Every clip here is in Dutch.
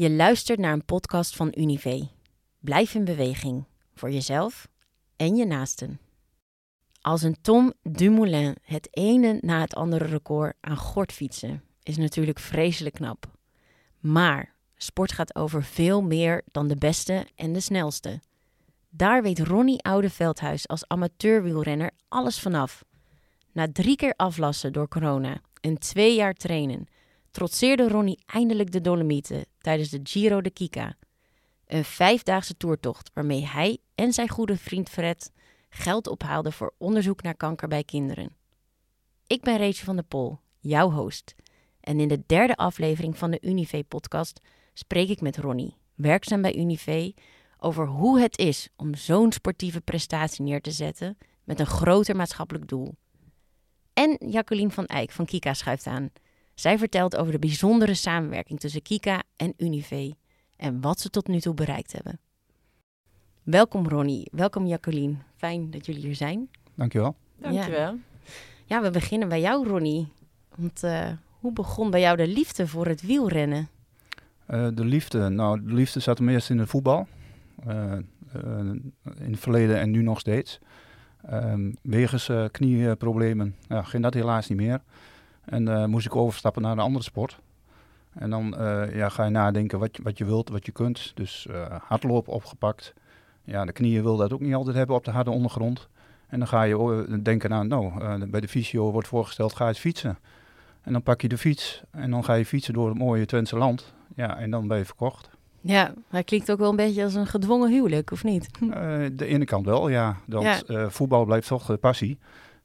Je luistert naar een podcast van Unive. Blijf in beweging voor jezelf en je naasten. Als een Tom Dumoulin het ene na het andere record aan gort fietsen is natuurlijk vreselijk knap. Maar sport gaat over veel meer dan de beste en de snelste. Daar weet Ronnie Oudeveldhuis als amateurwielrenner alles vanaf. Na drie keer aflassen door corona en twee jaar trainen, trotseerde Ronnie eindelijk de Dolomieten tijdens de Giro de Kika. Een vijfdaagse toertocht waarmee hij en zijn goede vriend Fred geld ophaalden voor onderzoek naar kanker bij kinderen. Ik ben Rachel van der Pol, jouw host. En in de derde aflevering van de Unive-podcast spreek ik met Ronnie, werkzaam bij Unive, over hoe het is om zo'n sportieve prestatie neer te zetten met een groter maatschappelijk doel. En Jacqueline van Eyck van Kika schuift aan. Zij vertelt over de bijzondere samenwerking tussen Kika en Unive en wat ze tot nu toe bereikt hebben. Welkom Ronnie, welkom Jacqueline. Fijn dat jullie hier zijn. Dankjewel. Dankjewel. Ja, ja we beginnen bij jou Ronnie. Want uh, hoe begon bij jou de liefde voor het wielrennen? Uh, de liefde, nou de liefde zat hem eerst in het voetbal. Uh, in het verleden en nu nog steeds. Um, wegens knieproblemen ja, ging dat helaas niet meer. En moest ik overstappen naar een andere sport. En dan ja, ga je nadenken wat je, wat je wilt, wat je kunt. Dus hardlopen opgepakt. Ja, de knieën wil dat ook niet altijd hebben op de harde ondergrond. En dan ga je denken aan, nou, bij de fysio wordt voorgesteld, ga eens fietsen. En dan pak je de fiets en dan ga je fietsen door het mooie Twentse land. Ja, en dan ben je verkocht. Ja, hij klinkt ook wel een beetje als een gedwongen huwelijk, of niet? Uh, de ene kant wel, ja. Want ja. Uh, voetbal blijft toch de passie.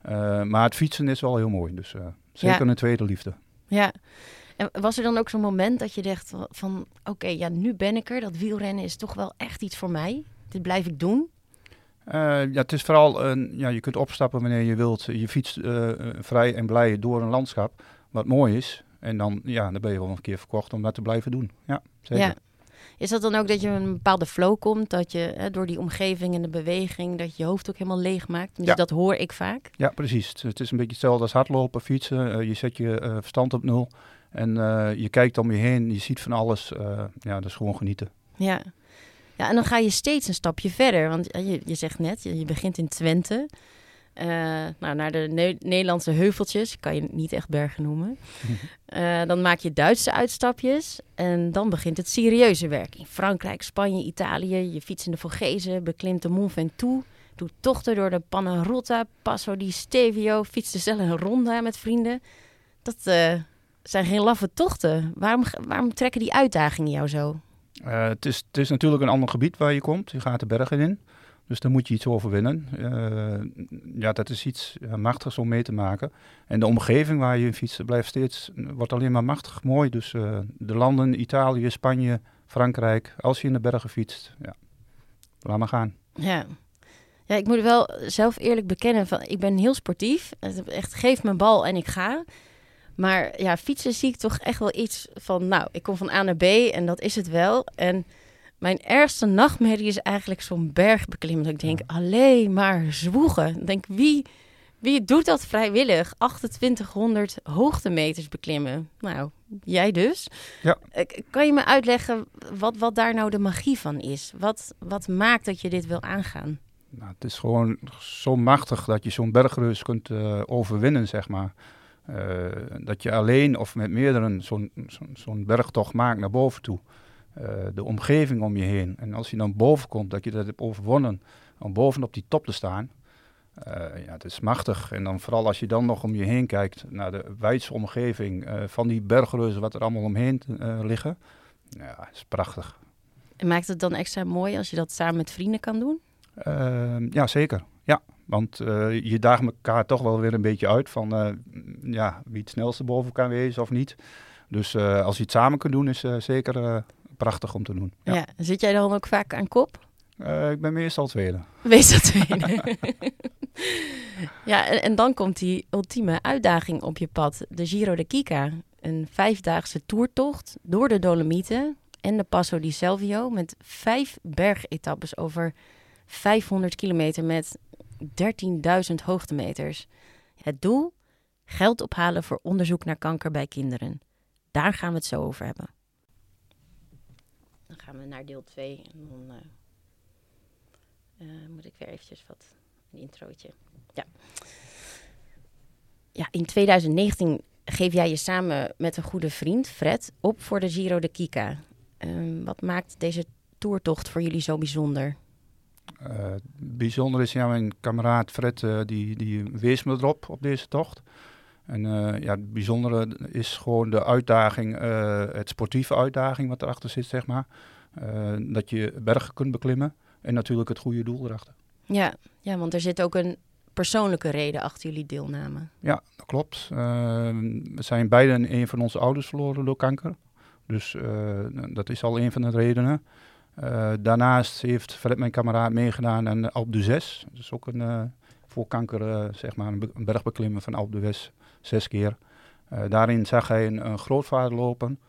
Uh, maar het fietsen is wel heel mooi. Dus zeker ja. een tweede liefde. Ja. En was er dan ook zo'n moment dat je dacht van... Oké, okay, ja, nu ben ik er. Dat wielrennen is toch wel echt iets voor mij. Dit blijf ik doen. ja, het is vooral... een ja, je kunt opstappen wanneer je wilt. Je fietst vrij en blij door een landschap. Wat mooi is. En dan, ja, dan ben je wel een keer verkocht om dat te blijven doen. Ja, zeker. Ja. Is dat dan ook dat je een bepaalde flow komt, dat je hè, door die omgeving en de beweging, dat je je hoofd ook helemaal leeg maakt? Dus ja. dat hoor ik vaak. Ja, precies. Het is een beetje hetzelfde als hardlopen, fietsen. Uh, je zet je uh, verstand op nul en uh, je kijkt om je heen, je ziet van alles. ja, dat is gewoon genieten. Ja. ja, en dan ga je steeds een stapje verder. Want je, je zegt net, je, je begint in Twente. Uh, nou, naar de ne Nederlandse heuveltjes, kan je niet echt bergen noemen. Uh, dan maak je Duitse uitstapjes en dan begint het serieuze werk. In Frankrijk, Spanje, Italië, je fietst in de Vogezen, beklimt de Mont Ventoux, doet tochten door de Panarotta, Passo di Stevio, fietst zelf een ronde met vrienden. Dat uh, zijn geen laffe tochten. Waarom, waarom trekken die uitdagingen jou zo? het, is, het is natuurlijk een ander gebied waar je komt. Je gaat de bergen in. Dus daar moet je iets overwinnen. Uh, ja, dat is iets ja, machtigs om mee te maken. En de omgeving waar je fietst blijft steeds, wordt alleen maar machtig mooi. Dus de landen, Italië, Spanje, Frankrijk, als je in de bergen fietst, ja, laat maar gaan. Ja. ja, ik moet wel zelf eerlijk bekennen, van, ik ben heel sportief. Echt, geef me bal en ik ga. Maar ja, fietsen zie ik toch echt wel iets van, nou, ik kom van A naar B en dat is het wel. En mijn ergste nachtmerrie is eigenlijk zo'n berg beklimmen. Dat ik denk, alleen maar zwoegen. Ik denk, wie, wie doet dat vrijwillig? 2800 hoogtemeters beklimmen. Nou, jij dus. Ja. Kan je me uitleggen wat, wat daar nou de magie van is? Wat, wat maakt dat je dit wil aangaan? Nou, het is gewoon zo machtig dat je zo'n bergrus kunt uh, overwinnen, zeg maar. Uh, dat je alleen of met meerdere zo'n zo'n zo'n bergtocht maakt naar boven toe. Uh, de omgeving om je heen. En als je dan boven komt, dat je dat hebt overwonnen, om bovenop die top te staan. Uh, ja, het is machtig. En dan vooral als je dan nog om je heen kijkt naar de wijdse omgeving uh, van die bergreuzen, wat er allemaal omheen liggen. Ja, is prachtig. En maakt het dan extra mooi als je dat samen met vrienden kan doen? Ehm, ja, zeker. Ja, want je daagt elkaar toch wel weer een beetje uit van ja, wie het snelste boven kan wezen of niet. Dus als je het samen kunt doen, is zeker prachtig om te doen. Ja. ja. Zit jij dan ook vaak aan kop? Uh, ik ben meestal tweede. Meestal tweede. ja, en, en, dan komt die ultieme uitdaging op je pad. De Giro de Kika. Een vijfdaagse toertocht door de Dolomieten en de Passo di Selvio... met vijf bergetappes over 500 kilometer met 13.000 hoogtemeters. Het doel? Geld ophalen voor onderzoek naar kanker bij kinderen. Daar gaan we het zo over hebben. Gaan we naar deel 2 en dan uh, moet ik weer eventjes wat, een introotje. Ja. Ja, in 2019 geef jij je samen met een goede vriend, Fred, op voor de Giro de Kika. Uh, wat maakt deze toertocht voor jullie zo bijzonder? Uh, bijzonder is, ja, mijn kameraad Fred, die, die wees me erop op deze tocht. En uh, ja, het bijzondere is gewoon de uitdaging, het sportieve uitdaging wat erachter zit, zeg maar. dat je bergen kunt beklimmen en natuurlijk het goede doel erachter. Ja, ja, want er zit ook een persoonlijke reden achter jullie deelname. Ja, dat klopt. we zijn beiden een van onze ouders verloren door kanker. Dus dat is al een van de redenen. Daarnaast heeft Fred, mijn kameraad, meegedaan aan Alp de Zes. Dat is ook een voor kanker, zeg maar, een, bergbeklimmen van Alp de West, zes keer. daarin zag hij een, een grootvader lopen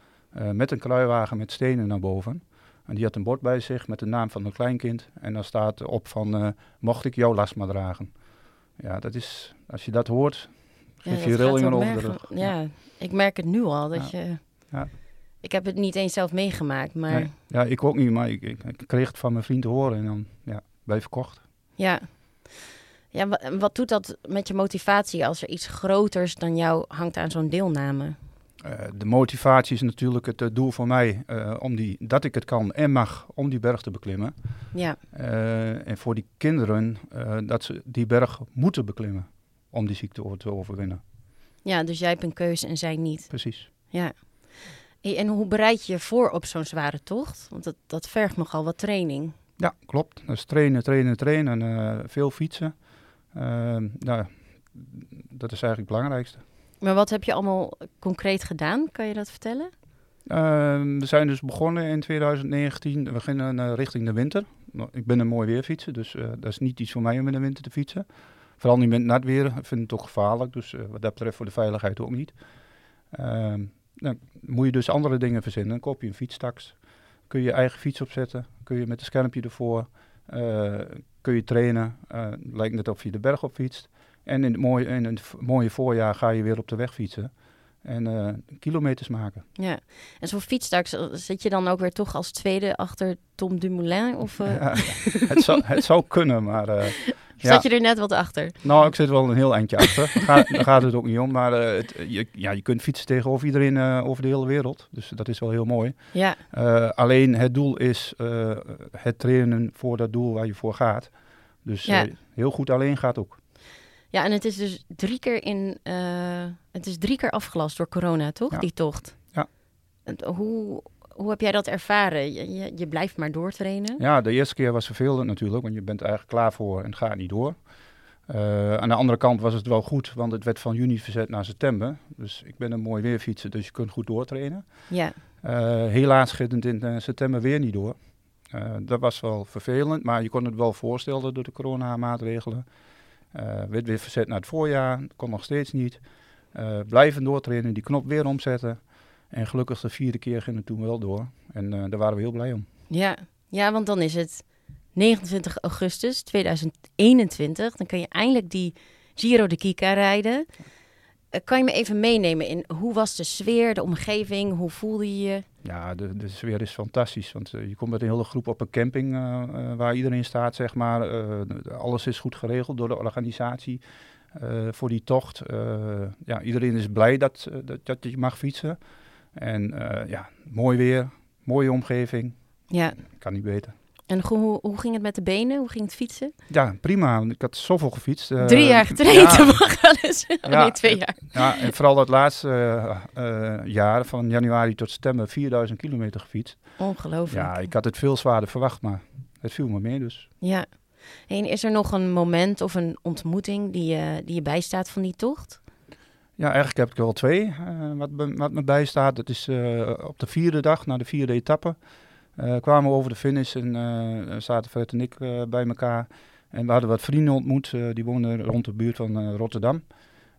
met een kruiwagen met stenen naar boven. En die had een bord bij zich met de naam van een kleinkind. En daar staat op van, mocht ik jouw last maar dragen. Ja, dat is, als je dat hoort, geef ja, je rillingen over de rug. Ja, ik merk het nu al, dat ja. je... Ja. Ik heb het niet eens zelf meegemaakt, maar... Nee, ja, ik ook niet, maar ik, ik, kreeg het van mijn vriend te horen en dan ja, ben je verkocht. Ja. Ja, wat doet dat met je motivatie als er iets groters dan jou hangt aan zo'n deelname? Uh, de motivatie is natuurlijk het uh, doel voor mij uh, om die, dat ik het kan en mag om die berg te beklimmen. Ja. en voor die kinderen dat ze die berg moeten beklimmen om die ziekte te overwinnen. Ja, dus jij hebt een keuze en zij niet. Precies. Ja. En hoe bereid je je voor op zo'n zware tocht? Want dat, dat vergt nogal wat training. Ja, klopt. Dus trainen, trainen, trainen. Veel fietsen. Uh, nou, dat is eigenlijk het belangrijkste. Maar wat heb je allemaal concreet gedaan? Kan je dat vertellen? Uh, we zijn dus begonnen in 2019. We gingen uh, richting de winter. Nou, ik ben een mooi weerfietser, dus uh, dat is niet iets voor mij om in de winter te fietsen. Vooral niet met nat weer. Ik vind het toch gevaarlijk. Dus wat dat betreft voor de veiligheid ook niet. Ehm, dan moet je dus andere dingen verzinnen. Dan koop je een fietstaks. Kun je je eigen fiets opzetten. Kun je met een schermpje ervoor. Kun je trainen. Uh, lijkt net of je de berg op fietst. En in het, mooie, in het mooie voorjaar ga je weer op de weg fietsen. En uh, kilometers maken. Ja, en zo'n fietstaks, zit je dan ook weer toch als tweede achter Tom Dumoulin? Of, ja, het, zou, het zou kunnen, maar Zat je er net wat achter? Nou, ik zit wel een heel eindje achter. daar, gaat, het ook niet om. Maar uh, het, je, ja, je kunt fietsen tegenover iedereen uh, over de hele wereld. Dus dat is wel heel mooi. Ja. Uh, alleen het doel is het trainen voor dat doel waar je voor gaat. Dus ja. heel goed alleen gaat ook. Ja, en het is dus drie keer in. het is drie keer afgelast door corona, toch? Ja. Die tocht. Ja. hoe, hoe heb jij dat ervaren? Je, je, je, blijft maar doortrainen? Ja, de eerste keer was vervelend natuurlijk, want je bent er eigenlijk klaar voor en het gaat niet door. Uh, aan de andere kant was het wel goed, want het werd van juni verzet naar september. Dus ik ben een mooi weerfietser, dus je kunt goed doortrainen. Ja. Uh, helaas ging het in uh, september weer niet door. dat was wel vervelend, maar je kon het wel voorstellen door de coronamaatregelen. werd weer verzet naar het voorjaar, kon nog steeds niet. blijven doortrainen, die knop weer omzetten. En gelukkig de vierde keer ging het toen wel door. En uh, daar waren we heel blij om. Ja. ja, want dan is het 29 augustus 2021. Dan kun je eindelijk die Giro de Kika rijden. Uh, kan je me even meenemen in hoe was de sfeer, de omgeving? Hoe voelde je je? Ja, de, de sfeer is fantastisch. Want uh, je komt met een hele groep op een camping waar iedereen staat, zeg maar. alles is goed geregeld door de organisatie. voor die tocht. ja, iedereen is blij dat, dat, dat je mag fietsen. En uh, ja, mooi weer, mooie omgeving. Ja. Kan niet beter. En hoe, hoe ging het met de benen? Hoe ging het fietsen? Ja, prima. Ik had zoveel gefietst. Uh, Drie jaar getraind, ja, mag wel eens. Oh, ja, nee, twee jaar. Ja, en vooral dat laatste uh, jaar, van januari tot september, 4000 kilometer gefietst. Ongelooflijk. Ja, ik had het veel zwaarder verwacht, maar het viel me mee dus. Ja. En is er nog een moment of een ontmoeting die je, die je bijstaat van die tocht? Ja, eigenlijk heb ik er wel twee uh, wat, wat me bijstaat. Dat is uh, op de vierde dag, na de vierde etappe, uh, kwamen we over de finish en zaten Fred en ik bij elkaar. En we hadden wat vrienden ontmoet, die woonden rond de buurt van Rotterdam.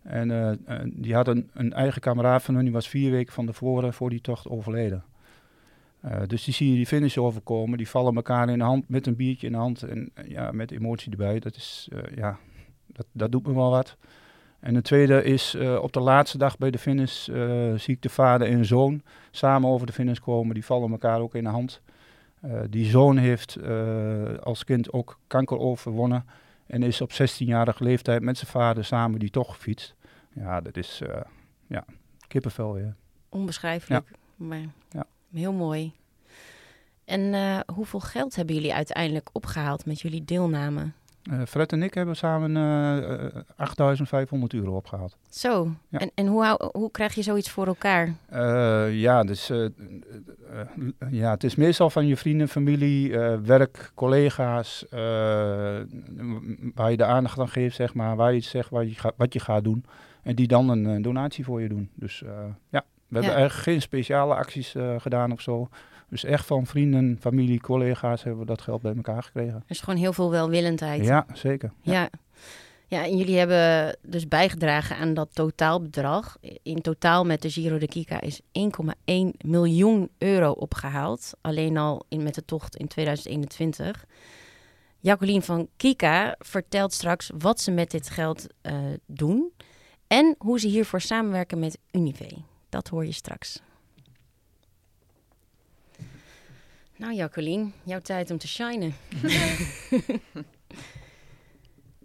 En die hadden een eigen kameraad van hun, die was vier weken van tevoren voor die tocht overleden. dus die zie je die finish overkomen, die vallen elkaar in de hand met een biertje in de hand en ja, met emotie erbij. Dat is, ja, dat, dat doet me wel wat. En de tweede is uh, op de laatste dag bij de finish uh, zie ik de vader en zoon samen over de finish komen. Die vallen elkaar ook in de hand. die zoon heeft als kind ook kanker overwonnen. En is op 16-jarige leeftijd met zijn vader samen die toch gefietst. Ja, dat is ja, kippenvel weer. Onbeschrijfelijk, maar ja. heel mooi. En hoeveel geld hebben jullie uiteindelijk opgehaald met jullie deelname? Uh, Fred en ik hebben samen uh, eh, 8500 eh, euro opgehaald. Zo, en, en hoe, hoe krijg je zoiets voor elkaar? ja, dus, ja, het is meestal van je vrienden, familie, werk, collega's, waar je de aandacht aan geeft, zeg maar, waar je zegt wat je, ga, wat je gaat doen. En die dan een donatie voor je doen. Dus ja, we hebben eigenlijk geen speciale acties gedaan of zo. Dus echt van vrienden, familie, collega's hebben we dat geld bij elkaar gekregen. Er is gewoon heel veel welwillendheid. Ja, zeker. Ja. ja. en jullie hebben dus bijgedragen aan dat totaalbedrag. In totaal met de Giro de Kika is 1,1 miljoen euro opgehaald. Alleen al in, met de tocht in 2021. Jacqueline van Kika vertelt straks wat ze met dit geld uh, doen. En hoe ze hiervoor samenwerken met Unive. Dat hoor je straks. Nou Jacqueline, jouw tijd om te shinen.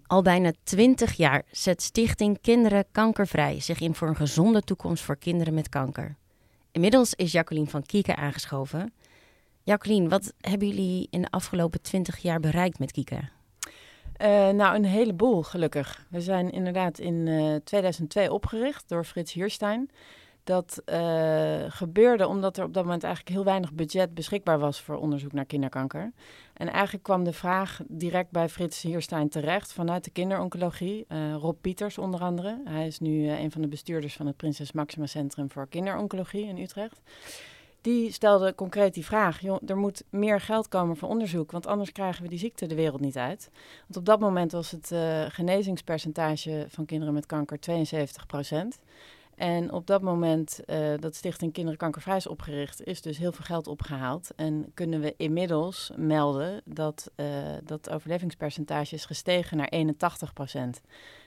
Al bijna twintig jaar zet Stichting Kinderen Kankervrij zich in voor een gezonde toekomst voor kinderen met kanker. Inmiddels is Jacqueline van Kieke aangeschoven. Jacqueline, wat hebben jullie in de afgelopen twintig jaar bereikt met Kieke? Uh, nou, een heleboel gelukkig. We zijn inderdaad in uh, eh, 2002 opgericht door Frits Hierstein. Dat uh, gebeurde omdat er op dat moment eigenlijk heel weinig budget beschikbaar was voor onderzoek naar kinderkanker. En eigenlijk kwam de vraag direct bij Frits Hierstein terecht vanuit de kinderoncologie. Uh, Rob Pieters onder andere. Hij is nu uh, een van de bestuurders van het Prinses Maxima Centrum voor Kinderoncologie in Utrecht. Die stelde concreet die vraag: er moet meer geld komen voor onderzoek, want anders krijgen we die ziekte de wereld niet uit. Want op dat moment was het genezingspercentage van kinderen met kanker 72 procent. En op dat moment uh, dat Stichting Kinderen Kankervrij is opgericht, is dus heel veel geld opgehaald. En kunnen we inmiddels melden dat uh, dat overlevingspercentage is gestegen naar 81 procent.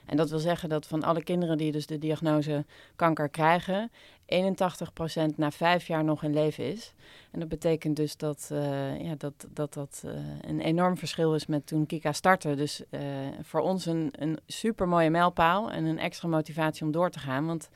En dat wil zeggen dat van alle kinderen die dus de diagnose kanker krijgen, 81 procent na vijf jaar nog in leven is. En dat betekent dus dat uh, ja, dat, dat, dat een enorm verschil is met toen Kika startte. Dus voor ons een, een super mooie mijlpaal en een extra motivatie om door te gaan. Want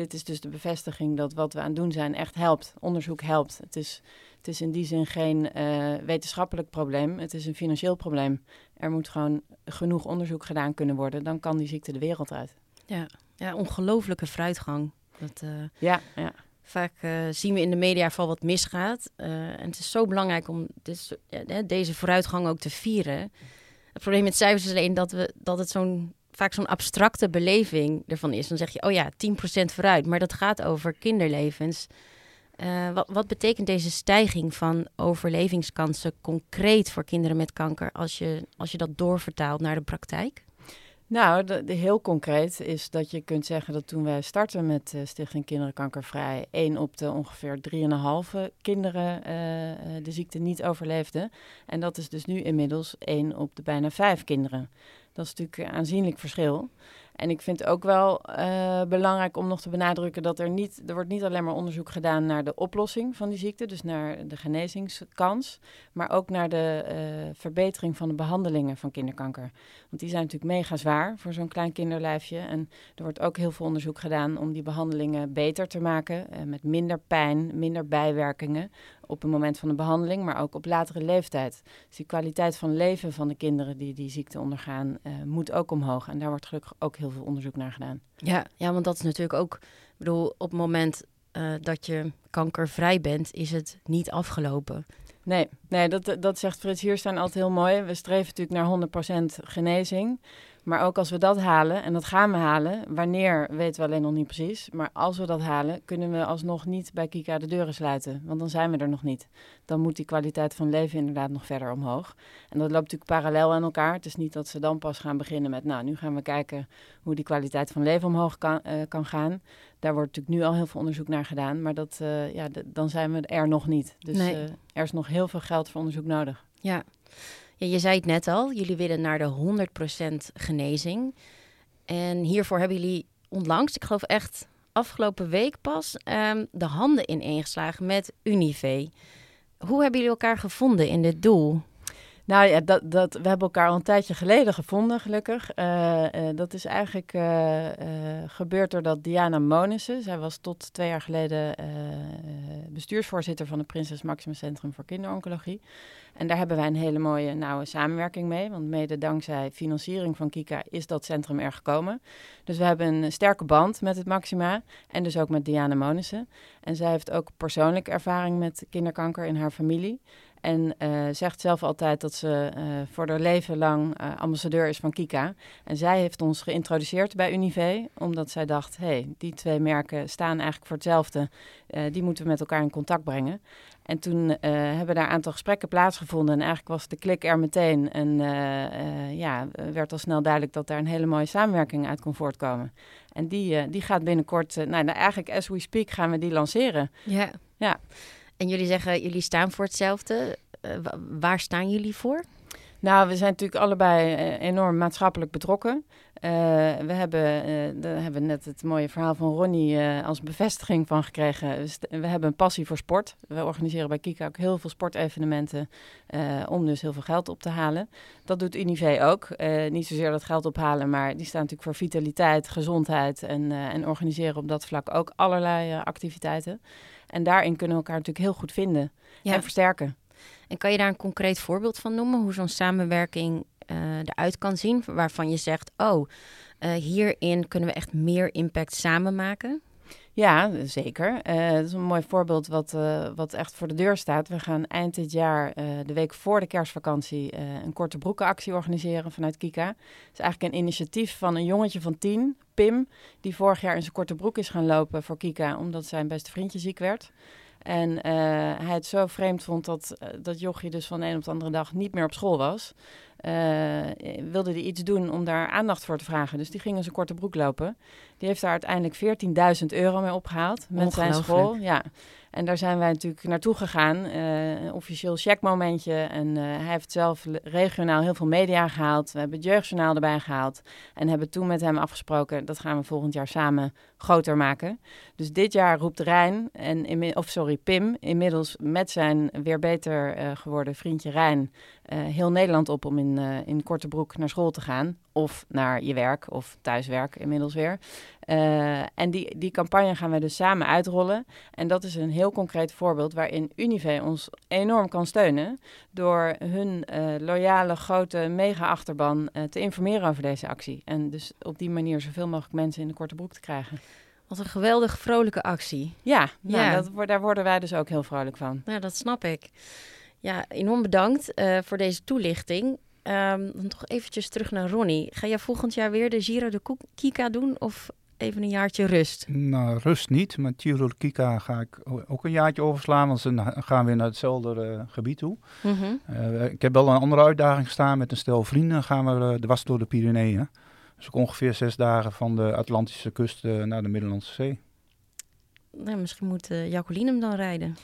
dit is dus de bevestiging dat wat we aan het doen zijn echt helpt. Onderzoek helpt. Het is, het is in die zin geen uh, wetenschappelijk probleem. Het is een financieel probleem. Er moet gewoon genoeg onderzoek gedaan kunnen worden. Dan kan die ziekte de wereld uit. Ja, ja ongelofelijke fruitgang. Dat, uh, ja, ja. Vaak uh, zien we in de media van wat misgaat. en het is zo belangrijk om dit, deze vooruitgang ook te vieren. Het probleem met cijfers is alleen dat, we, dat het zo'n vaak zo'n abstracte beleving ervan is. Dan zeg je, oh ja, 10% vooruit. Maar dat gaat over kinderlevens. Uh, wat, wat, betekent deze stijging van overlevingskansen concreet voor kinderen met kanker als je, als je dat doorvertaalt naar de praktijk? Nou, de, heel concreet is dat je kunt zeggen dat toen wij startten met uh, Stichting Kinderen Kankervrij, één op de ongeveer 3,5 kinderen uh, de ziekte niet overleefde. En dat is dus nu inmiddels één op de bijna vijf kinderen. Dat is natuurlijk een aanzienlijk verschil. En ik vind ook wel uh, belangrijk om nog te benadrukken dat er niet, er wordt niet alleen maar onderzoek gedaan naar de oplossing van die ziekte, dus naar de genezingskans, maar ook naar de uh, verbetering van de behandelingen van kinderkanker. Want die zijn natuurlijk mega zwaar voor zo'n klein kinderlijfje. En er wordt ook heel veel onderzoek gedaan om die behandelingen beter te maken, uh, met minder pijn, minder bijwerkingen op het moment van de behandeling, maar ook op latere leeftijd. Dus die kwaliteit van leven van de kinderen die die ziekte ondergaan, moet ook omhoog. En daar wordt gelukkig ook heel veel onderzoek naar gedaan. Ja, ja want dat is natuurlijk ook, ik bedoel, op het moment uh, dat je kankervrij bent, is het niet afgelopen. Nee, nee dat, dat zegt Frits Hierstaan altijd heel mooi. We streven natuurlijk naar 100% genezing. Maar ook als we dat halen, en dat gaan we halen, wanneer weten we alleen nog niet precies. Maar als we dat halen, kunnen we alsnog niet bij Kika de deuren sluiten. Want dan zijn we er nog niet. Dan moet die kwaliteit van leven inderdaad nog verder omhoog. En dat loopt natuurlijk parallel aan elkaar. Het is niet dat ze dan pas gaan beginnen met, nou, nu gaan we kijken hoe die kwaliteit van leven omhoog kan, uh, kan gaan. Daar wordt natuurlijk nu al heel veel onderzoek naar gedaan. Maar dat, uh, ja, dan zijn we er nog niet. Dus nee. uh, er is nog heel veel geld voor onderzoek nodig. Ja. Ja, je zei het net al, jullie willen naar de 100% genezing. En hiervoor hebben jullie onlangs, ik geloof echt afgelopen week pas, um, de handen ineengeslagen met Unive. Hoe hebben jullie elkaar gevonden in dit doel? Nou ja, dat, dat, we hebben elkaar al een tijdje geleden gevonden, gelukkig. Uh, uh, dat is eigenlijk uh, gebeurd doordat Diana Monissen, zij was tot twee jaar geleden bestuursvoorzitter van het Prinses Maxima Centrum voor Kinderoncologie. En daar hebben wij een hele mooie nauwe samenwerking mee, want mede dankzij financiering van Kika is dat centrum er gekomen. Dus we hebben een sterke band met het Maxima en dus ook met Diana Monissen. En zij heeft ook persoonlijke ervaring met kinderkanker in haar familie. En uh, zegt zelf altijd dat ze uh, voor haar leven lang uh, ambassadeur is van Kika. En zij heeft ons geïntroduceerd bij Unive, omdat zij dacht: hé, hey, die twee merken staan eigenlijk voor hetzelfde. die moeten we met elkaar in contact brengen. En toen hebben daar een aantal gesprekken plaatsgevonden. En eigenlijk was de klik er meteen. En ja, werd al snel duidelijk dat daar een hele mooie samenwerking uit kon voortkomen. En die, die gaat binnenkort, nou, nou, eigenlijk as we speak, gaan we die lanceren. Ja. Ja. En jullie zeggen, jullie staan voor hetzelfde. Uh, waar staan jullie voor? Nou, we zijn natuurlijk allebei uh, enorm maatschappelijk betrokken. Uh, we hebben, daar hebben we net het mooie verhaal van Ronnie als bevestiging van gekregen. We hebben een passie voor sport. We organiseren bij Kika ook heel veel sportevenementen om dus heel veel geld op te halen. Dat doet Unive ook. niet zozeer dat geld ophalen, maar die staan natuurlijk voor vitaliteit, gezondheid en, en organiseren op dat vlak ook allerlei activiteiten. En daarin kunnen we elkaar natuurlijk heel goed vinden ja. en versterken. En kan je daar een concreet voorbeeld van noemen? Hoe zo'n samenwerking uh, eruit kan zien? Waarvan je zegt, oh, uh, hierin kunnen we echt meer impact samen maken? Ja, zeker. Uh, dat is een mooi voorbeeld wat, wat echt voor de deur staat. We gaan eind dit jaar, de week voor de kerstvakantie, een korte broekenactie organiseren vanuit Kika. Het is eigenlijk een initiatief van een jongetje van tien, Pim, die vorig jaar in zijn korte broek is gaan lopen voor Kika, omdat zijn beste vriendje ziek werd. En uh, hij het zo vreemd vond dat, dat jochie dus van de een op de andere dag niet meer op school was. Uh, wilde hij iets doen om daar aandacht voor te vragen. Dus die ging in zijn korte broek lopen. Die heeft daar uiteindelijk 14.000 euro mee opgehaald met zijn school. Ja. En daar zijn wij natuurlijk naartoe gegaan. Uh, een officieel checkmomentje. En uh, hij heeft zelf regionaal heel veel media gehaald. We hebben het jeugdjournaal erbij gehaald. En hebben toen met hem afgesproken, dat gaan we volgend jaar samen groter maken. Dus dit jaar roept Rijn, en of sorry, Pim, inmiddels met zijn weer beter uh, geworden vriendje Rijn, heel Nederland op om in, in korte broek naar school te gaan. Of naar je werk of thuiswerk inmiddels weer. Uh, en die, die campagne gaan we dus samen uitrollen. En dat is een heel concreet voorbeeld waarin Unive ons enorm kan steunen. Door hun loyale, grote mega-achterban te informeren over deze actie. En dus op die manier zoveel mogelijk mensen in de korte broek te krijgen. Wat een geweldig vrolijke actie. Ja, nou, ja. Dat, daar worden wij dus ook heel vrolijk van. Ja, dat snap ik. Ja, enorm bedankt voor deze toelichting. Um, dan toch eventjes terug naar Ronnie. Ga jij volgend jaar weer de Giro de Kika doen of even een jaartje rust? Nou, rust niet. Met Giro de Kika ga ik ook een jaartje overslaan, want ze gaan weer naar hetzelfde uh, gebied toe. Mm -hmm. uh, ik heb wel een andere uitdaging gestaan met een stel vrienden. Gaan we uh, dwars door de Pyreneeën. Dus ook ongeveer zes dagen van de Atlantische kust naar de Middellandse Zee. Nou, misschien moet Jacqueline hem dan rijden.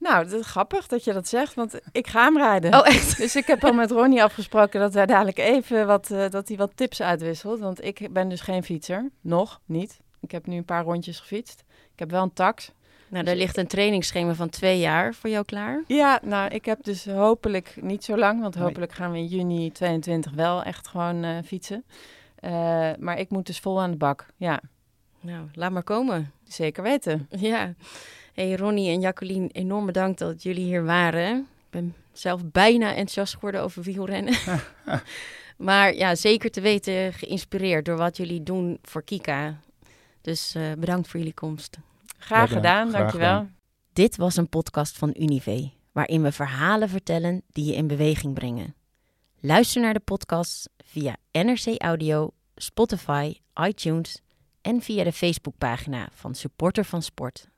Nou, dat is grappig dat je dat zegt, want ik ga hem rijden. Oh, echt? Dus ik heb al met Ronnie afgesproken dat wij dadelijk even wat, uh, dat hij wat tips uitwisselt. Want ik ben dus geen fietser. Nog niet. Ik heb nu een paar rondjes gefietst. Ik heb wel een tax. Nou, daar ligt een trainingsschema van twee jaar voor jou klaar. Ja, nou, ik heb dus hopelijk niet zo lang. Want hopelijk gaan we in juni 22 wel echt gewoon uh, fietsen. Uh, maar ik moet dus vol aan de bak, ja. Nou, laat maar komen. Zeker weten. Ja. Hey Ronnie en Jacqueline, enorm bedankt dat jullie hier waren. Ik ben zelf bijna enthousiast geworden over wielrennen. maar ja, zeker te weten geïnspireerd door wat jullie doen voor Kika. Dus uh, bedankt voor jullie komst. Graag ja, gedaan, graag dankjewel. Gedaan. Dit was een podcast van Unive, waarin we verhalen vertellen die je in beweging brengen. Luister naar de podcast via NRC Audio, Spotify, iTunes en via de Facebookpagina van Supporter van Sport.